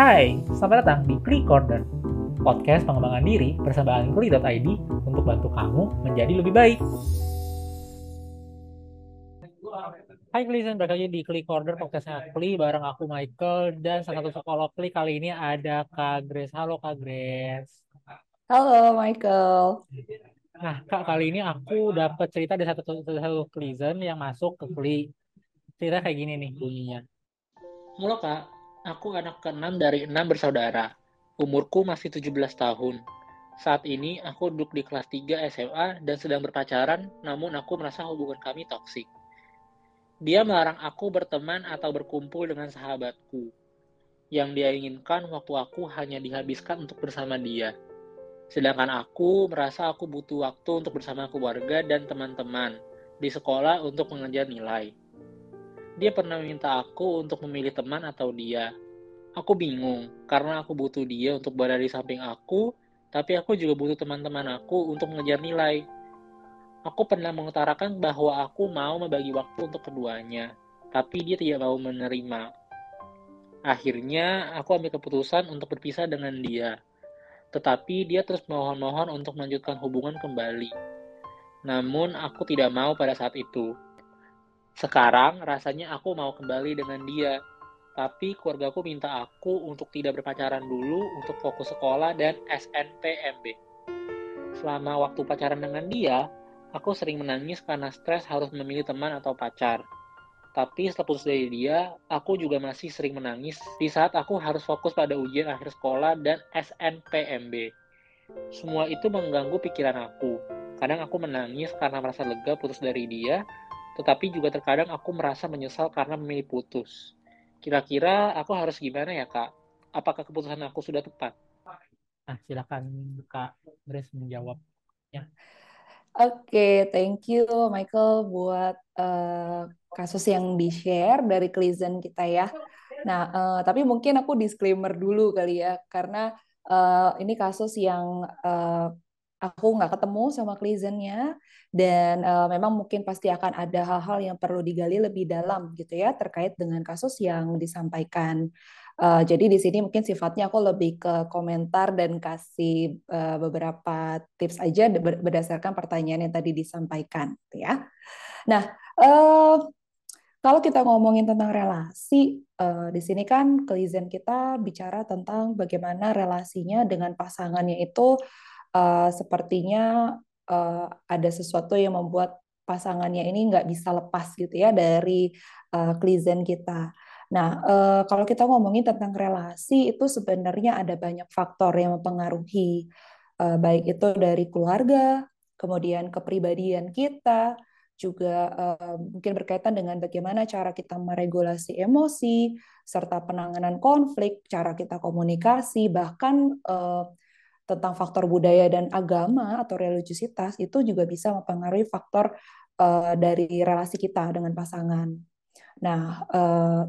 Hai, selamat datang di Klik Corner, podcast pengembangan diri bersama Klik.id untuk bantu kamu menjadi lebih baik. Hai Klizen, balik lagi di Klik Corner podcastnya Kli bareng aku Michael dan salah satu psikolog Kli kali ini ada Kak Grace. Halo Kak Grace. Halo Michael. Nah Kak, kali ini aku dapat cerita dari satu, satu, satu Klizen yang masuk ke Kli. Cerita kayak gini nih bunyinya. Mula Kak, aku anak keenam dari enam bersaudara. Umurku masih 17 tahun. Saat ini aku duduk di kelas 3 SMA dan sedang berpacaran, namun aku merasa hubungan kami toksik. Dia melarang aku berteman atau berkumpul dengan sahabatku. Yang dia inginkan waktu aku hanya dihabiskan untuk bersama dia. Sedangkan aku merasa aku butuh waktu untuk bersama keluarga dan teman-teman di sekolah untuk mengejar nilai. Dia pernah meminta aku untuk memilih teman atau dia. Aku bingung karena aku butuh dia untuk berada di samping aku, tapi aku juga butuh teman-teman aku untuk mengejar nilai. Aku pernah mengutarakan bahwa aku mau membagi waktu untuk keduanya, tapi dia tidak mau menerima. Akhirnya, aku ambil keputusan untuk berpisah dengan dia. Tetapi dia terus mohon-mohon untuk melanjutkan hubungan kembali. Namun, aku tidak mau pada saat itu. Sekarang, rasanya aku mau kembali dengan dia. Tapi keluargaku minta aku untuk tidak berpacaran dulu untuk fokus sekolah dan SNPMB. Selama waktu pacaran dengan dia, Aku sering menangis karena stres harus memilih teman atau pacar. Tapi setelah putus dari dia, aku juga masih sering menangis di saat aku harus fokus pada ujian akhir sekolah dan SNPMB. Semua itu mengganggu pikiran aku. Kadang aku menangis karena merasa lega putus dari dia, tetapi juga terkadang aku merasa menyesal karena memilih putus. Kira-kira aku harus gimana ya, Kak? Apakah keputusan aku sudah tepat? Nah, silakan Kak Grace menjawabnya. Oke, okay, thank you Michael buat uh, kasus yang di-share dari Klizen kita ya. Nah, uh, tapi mungkin aku disclaimer dulu kali ya, karena uh, ini kasus yang uh, aku nggak ketemu sama Klizennya, dan uh, memang mungkin pasti akan ada hal-hal yang perlu digali lebih dalam gitu ya, terkait dengan kasus yang disampaikan. Uh, jadi di sini mungkin sifatnya aku lebih ke komentar dan kasih uh, beberapa tips aja berdasarkan pertanyaan yang tadi disampaikan, gitu ya. Nah, uh, kalau kita ngomongin tentang relasi, uh, di sini kan kelizen kita bicara tentang bagaimana relasinya dengan pasangannya itu uh, sepertinya uh, ada sesuatu yang membuat pasangannya ini nggak bisa lepas gitu ya dari uh, kelizen kita. Nah, eh, kalau kita ngomongin tentang relasi, itu sebenarnya ada banyak faktor yang mempengaruhi, eh, baik itu dari keluarga, kemudian kepribadian kita, juga eh, mungkin berkaitan dengan bagaimana cara kita meregulasi emosi, serta penanganan konflik, cara kita komunikasi, bahkan eh, tentang faktor budaya dan agama atau religiusitas itu juga bisa mempengaruhi faktor uh, dari relasi kita dengan pasangan. Nah, uh,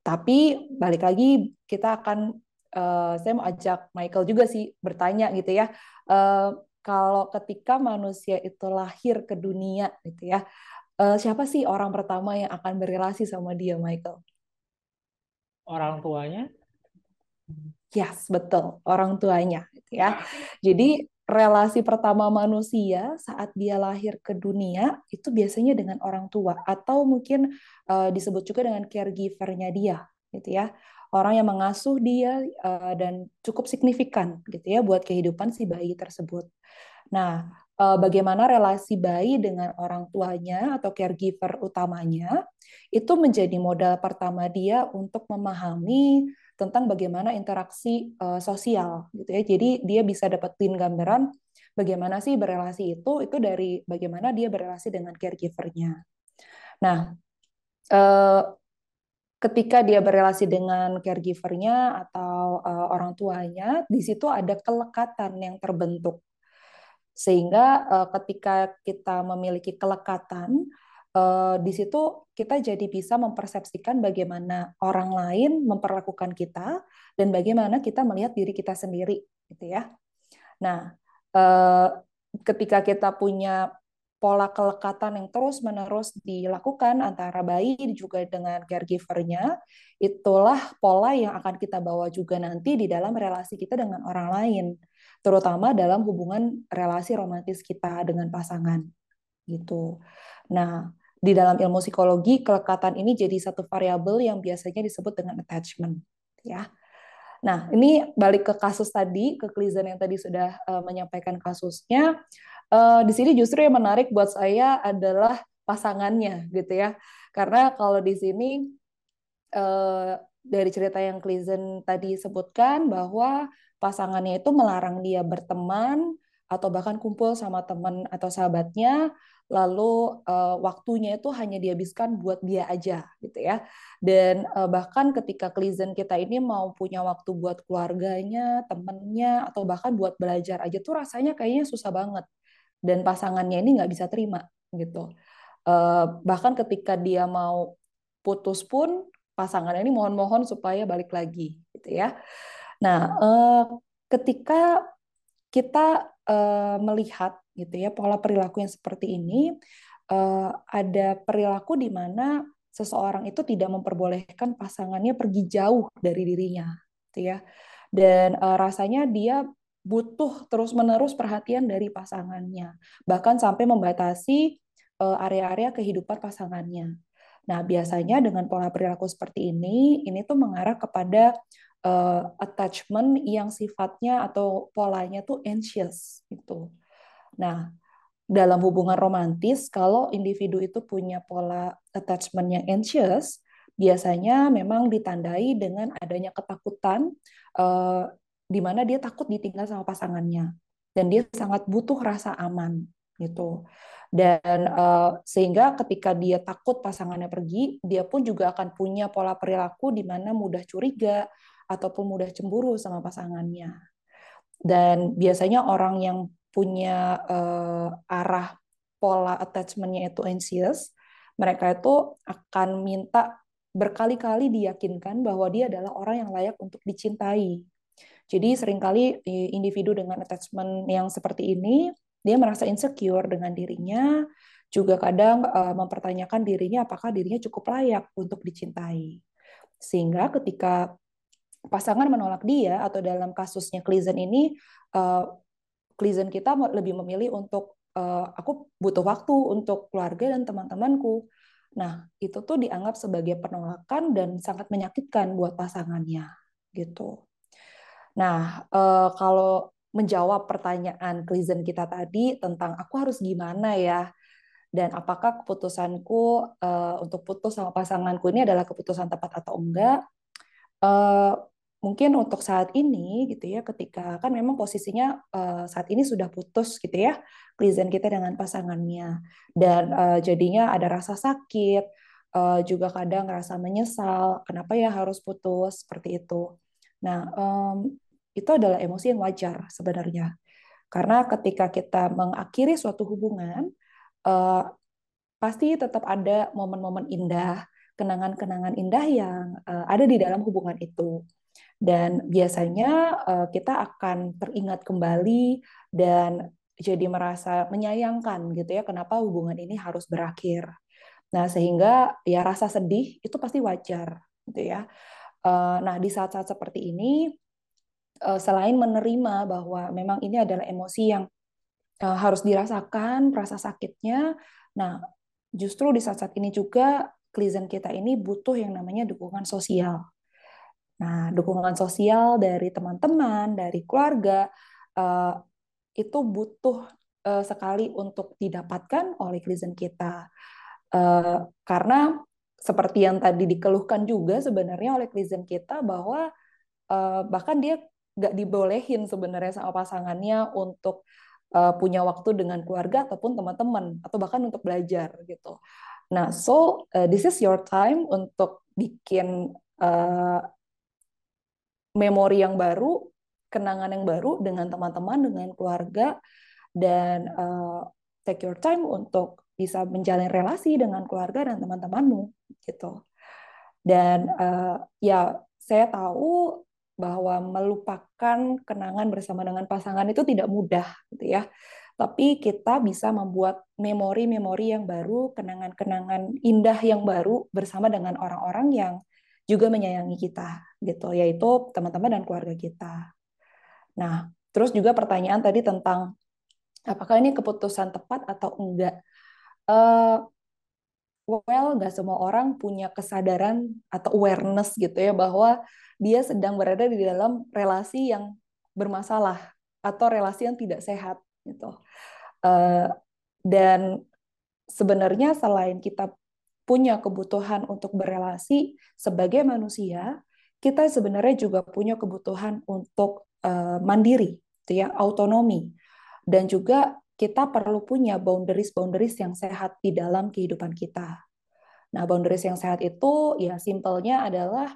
tapi balik lagi kita akan uh, saya mau ajak Michael juga sih bertanya gitu ya. Uh, kalau ketika manusia itu lahir ke dunia gitu ya, uh, siapa sih orang pertama yang akan berrelasi sama dia, Michael? Orang tuanya? Yes, betul, orang tuanya gitu ya. Jadi relasi pertama manusia saat dia lahir ke dunia itu biasanya dengan orang tua atau mungkin uh, disebut juga dengan caregivernya dia gitu ya orang yang mengasuh dia uh, dan cukup signifikan gitu ya buat kehidupan si bayi tersebut. Nah, uh, bagaimana relasi bayi dengan orang tuanya atau caregiver utamanya itu menjadi modal pertama dia untuk memahami tentang bagaimana interaksi uh, sosial gitu ya. Jadi dia bisa dapetin gambaran bagaimana sih berelasi itu itu dari bagaimana dia berelasi dengan caregivernya. Nah, uh, ketika dia berelasi dengan caregivernya atau uh, orang tuanya, di situ ada kelekatan yang terbentuk. Sehingga uh, ketika kita memiliki kelekatan, uh, di situ kita jadi bisa mempersepsikan bagaimana orang lain memperlakukan kita dan bagaimana kita melihat diri kita sendiri gitu ya. Nah, uh, ketika kita punya pola kelekatan yang terus-menerus dilakukan antara bayi juga dengan caregivernya, itulah pola yang akan kita bawa juga nanti di dalam relasi kita dengan orang lain, terutama dalam hubungan relasi romantis kita dengan pasangan. Gitu. Nah, di dalam ilmu psikologi kelekatan ini jadi satu variabel yang biasanya disebut dengan attachment, ya. Nah, ini balik ke kasus tadi, ke Klizen yang tadi sudah uh, menyampaikan kasusnya uh, di sini justru yang menarik buat saya adalah pasangannya gitu ya karena kalau di sini uh, dari cerita yang Klizen tadi sebutkan bahwa pasangannya itu melarang dia berteman atau bahkan kumpul sama teman atau sahabatnya lalu uh, waktunya itu hanya dihabiskan buat dia aja gitu ya dan uh, bahkan ketika Klizen kita ini mau punya waktu buat keluarganya temennya atau bahkan buat belajar aja tuh rasanya kayaknya susah banget dan pasangannya ini nggak bisa terima gitu. Uh, bahkan ketika dia mau putus pun pasangan ini mohon-mohon supaya balik lagi gitu ya. Nah, uh, ketika kita uh, melihat gitu ya pola perilaku yang seperti ini uh, ada perilaku di mana seseorang itu tidak memperbolehkan pasangannya pergi jauh dari dirinya gitu ya. Dan uh, rasanya dia butuh terus-menerus perhatian dari pasangannya, bahkan sampai membatasi eh, area-area kehidupan pasangannya. Nah, biasanya dengan pola perilaku seperti ini, ini tuh mengarah kepada uh, attachment yang sifatnya atau polanya tuh anxious gitu. Nah, dalam hubungan romantis, kalau individu itu punya pola attachment yang anxious, biasanya memang ditandai dengan adanya ketakutan, uh, di mana dia takut ditinggal sama pasangannya dan dia sangat butuh rasa aman gitu. Dan uh, sehingga ketika dia takut pasangannya pergi dia pun juga akan punya pola perilaku di mana mudah curiga ataupun mudah cemburu sama pasangannya. Dan biasanya orang yang punya uh, arah pola attachmentnya itu anxious mereka itu akan minta berkali-kali diyakinkan bahwa dia adalah orang yang layak untuk dicintai jadi sering kali individu dengan attachment yang seperti ini dia merasa insecure dengan dirinya, juga kadang uh, mempertanyakan dirinya apakah dirinya cukup layak untuk dicintai. Sehingga ketika pasangan menolak dia atau dalam kasusnya Klizen ini uh, Klizen kita lebih memilih untuk uh, aku butuh waktu untuk keluarga dan teman-temanku. Nah, itu tuh dianggap sebagai penolakan dan sangat menyakitkan buat pasangannya gitu. Nah, uh, kalau menjawab pertanyaan Klizen kita tadi tentang aku harus gimana ya, dan apakah keputusanku uh, untuk putus sama pasanganku ini adalah keputusan tepat atau enggak? Uh, mungkin untuk saat ini gitu ya, ketika kan memang posisinya uh, saat ini sudah putus gitu ya, Klizen kita dengan pasangannya, dan uh, jadinya ada rasa sakit, uh, juga kadang rasa menyesal, kenapa ya harus putus seperti itu. Nah, um, itu adalah emosi yang wajar sebenarnya. Karena ketika kita mengakhiri suatu hubungan, uh, pasti tetap ada momen-momen indah, kenangan-kenangan indah yang uh, ada di dalam hubungan itu. Dan biasanya uh, kita akan teringat kembali dan jadi merasa menyayangkan gitu ya kenapa hubungan ini harus berakhir. Nah, sehingga ya rasa sedih itu pasti wajar gitu ya. Nah, di saat-saat seperti ini uh, selain menerima bahwa memang ini adalah emosi yang harus dirasakan, rasa sakitnya. Nah, justru di saat-saat ini juga klizen kita ini butuh yang namanya dukungan sosial. Nah, dukungan sosial dari teman-teman, dari keluarga, uh, itu butuh uh, sekali untuk didapatkan oleh klizen kita. Uh, karena seperti yang tadi dikeluhkan juga sebenarnya oleh klizen kita bahwa bahkan dia nggak dibolehin sebenarnya sama pasangannya untuk punya waktu dengan keluarga ataupun teman-teman atau bahkan untuk belajar gitu. Nah, so this is your time untuk bikin memori yang baru, kenangan yang baru dengan teman-teman, dengan keluarga, dan uh, take your time untuk bisa menjalin relasi dengan keluarga dan teman-temanmu gitu. Dan uh, ya saya tahu bahwa melupakan kenangan bersama dengan pasangan itu tidak mudah gitu ya. tapi kita bisa membuat memori-memori yang baru, kenangan-kenangan indah yang baru bersama dengan orang-orang yang juga menyayangi kita, gitu, yaitu teman-teman dan keluarga kita. Nah, terus juga pertanyaan tadi tentang apakah ini keputusan tepat atau enggak. Uh, well, nggak semua orang punya kesadaran atau awareness gitu ya bahwa dia sedang berada di dalam relasi yang bermasalah atau relasi yang tidak sehat gitu. Uh, dan sebenarnya selain kita punya kebutuhan untuk berelasi sebagai manusia, kita sebenarnya juga punya kebutuhan untuk uh, mandiri, gitu ya, autonomi, dan juga kita perlu punya boundaries-boundaries yang sehat di dalam kehidupan kita. Nah, boundaries yang sehat itu ya simpelnya adalah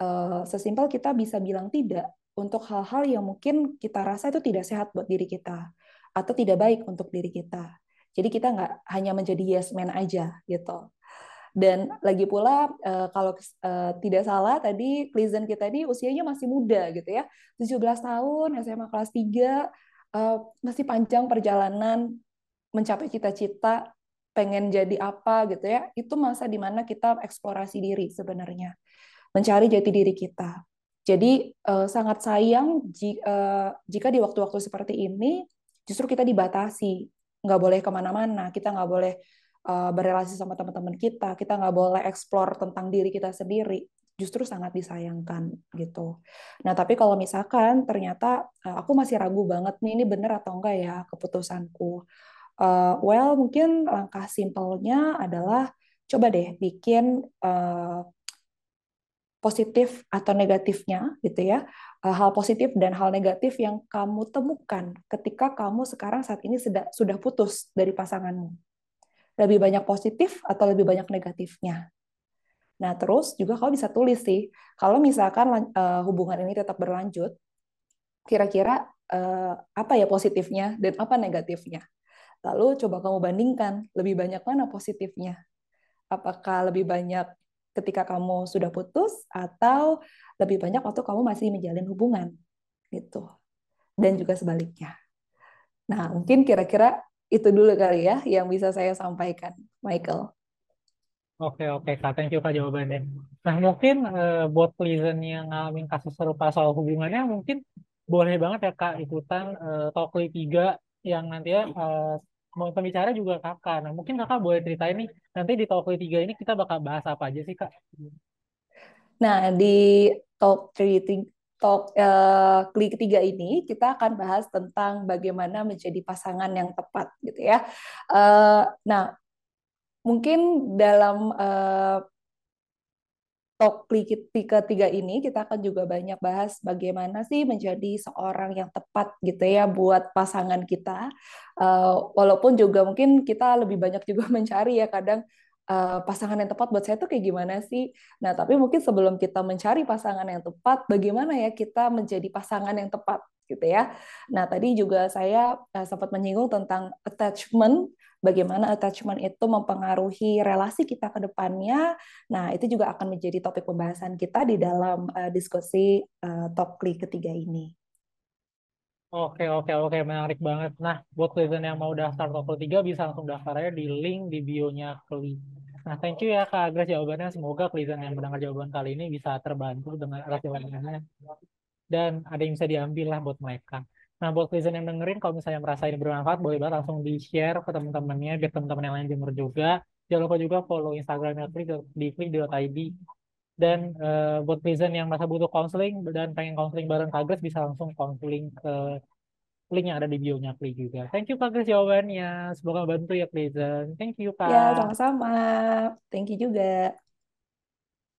uh, sesimpel kita bisa bilang tidak untuk hal-hal yang mungkin kita rasa itu tidak sehat buat diri kita atau tidak baik untuk diri kita. Jadi kita nggak hanya menjadi yes man aja gitu. Dan lagi pula uh, kalau uh, tidak salah tadi Pleasant kita ini usianya masih muda gitu ya. 17 tahun, SMA kelas 3, uh, masih panjang perjalanan mencapai cita-cita pengen jadi apa gitu ya. Itu masa di mana kita eksplorasi diri sebenarnya mencari jati diri kita. Jadi uh, sangat sayang jika, uh, eh, jika di waktu-waktu seperti ini justru kita dibatasi, nggak boleh ke mana-mana, kita nggak boleh uh, berrelasi sama teman-teman kita, kita nggak boleh eksplor tentang diri kita sendiri, justru sangat disayangkan gitu. Nah tapi kalau misalkan ternyata uh, aku masih ragu banget nih ini bener atau enggak ya keputusanku, uh, well mungkin langkah simpelnya adalah coba deh bikin uh, positif atau negatifnya gitu ya. Hal positif dan hal negatif yang kamu temukan ketika kamu sekarang saat ini sudah sudah putus dari pasanganmu lebih banyak positif atau lebih banyak negatifnya. Nah terus juga kamu bisa tulis sih kalau misalkan uh, hubungan ini tetap berlanjut kira-kira uh, apa ya positifnya dan apa negatifnya? Lalu coba kamu bandingkan lebih banyak mana positifnya? Apakah lebih banyak ketika kamu sudah putus atau lebih banyak waktu kamu masih menjalin hubungan? Gitu. Dan juga sebaliknya. Nah mungkin kira-kira itu dulu kali ya yang bisa saya sampaikan Michael Oke oke kak, thank you kak jawabannya. Nah mungkin uh, buat pleasant yang ngalamin kasus serupa soal hubungannya mungkin boleh banget ya kak ikutan uh, Talkly 3 yang nanti ya uh, mau pembicara juga kakak. Nah, mungkin kakak boleh ceritain nih, nanti di Talk 3 ini kita bakal bahas apa aja sih, Kak? Nah, di Talk 3 Talk uh, klik ketiga ini kita akan bahas tentang bagaimana menjadi pasangan yang tepat gitu ya. Uh, nah, mungkin dalam uh, talk ketiga ini kita akan juga banyak bahas bagaimana sih menjadi seorang yang tepat gitu ya buat pasangan kita. Uh, walaupun juga mungkin kita lebih banyak juga mencari ya kadang uh, pasangan yang tepat buat saya tuh kayak gimana sih. Nah tapi mungkin sebelum kita mencari pasangan yang tepat, bagaimana ya kita menjadi pasangan yang tepat gitu ya. Nah tadi juga saya uh, sempat menyinggung tentang attachment bagaimana attachment itu mempengaruhi relasi kita ke depannya. Nah, itu juga akan menjadi topik pembahasan kita di dalam uh, diskusi Top Kli ketiga ini. Oke, oke, oke, menarik banget. Nah, buat kalian yang mau daftar Top Kli 3 bisa langsung daftar aja di link di bio-nya Kli. Nah, thank you ya Kak Agres jawabannya. Semoga kalian yang mendengar jawaban kali ini bisa terbantu dengan atas. Dan ada yang bisa diambil lah buat mereka. Nah, buat kalian yang dengerin, kalau misalnya merasa ini bermanfaat, boleh banget langsung di-share ke teman-temannya, biar teman-teman yang lain denger juga. Jangan lupa juga follow Instagramnya Klik di klik.id. Dan uh, buat kalian yang merasa butuh counseling dan pengen counseling bareng Kagres, bisa langsung counseling ke link yang ada di bio-nya Klik juga. Thank you Kagres jawabannya. Semoga bantu ya Pleasant. Thank you Kak. Ya, sama-sama. Thank you juga.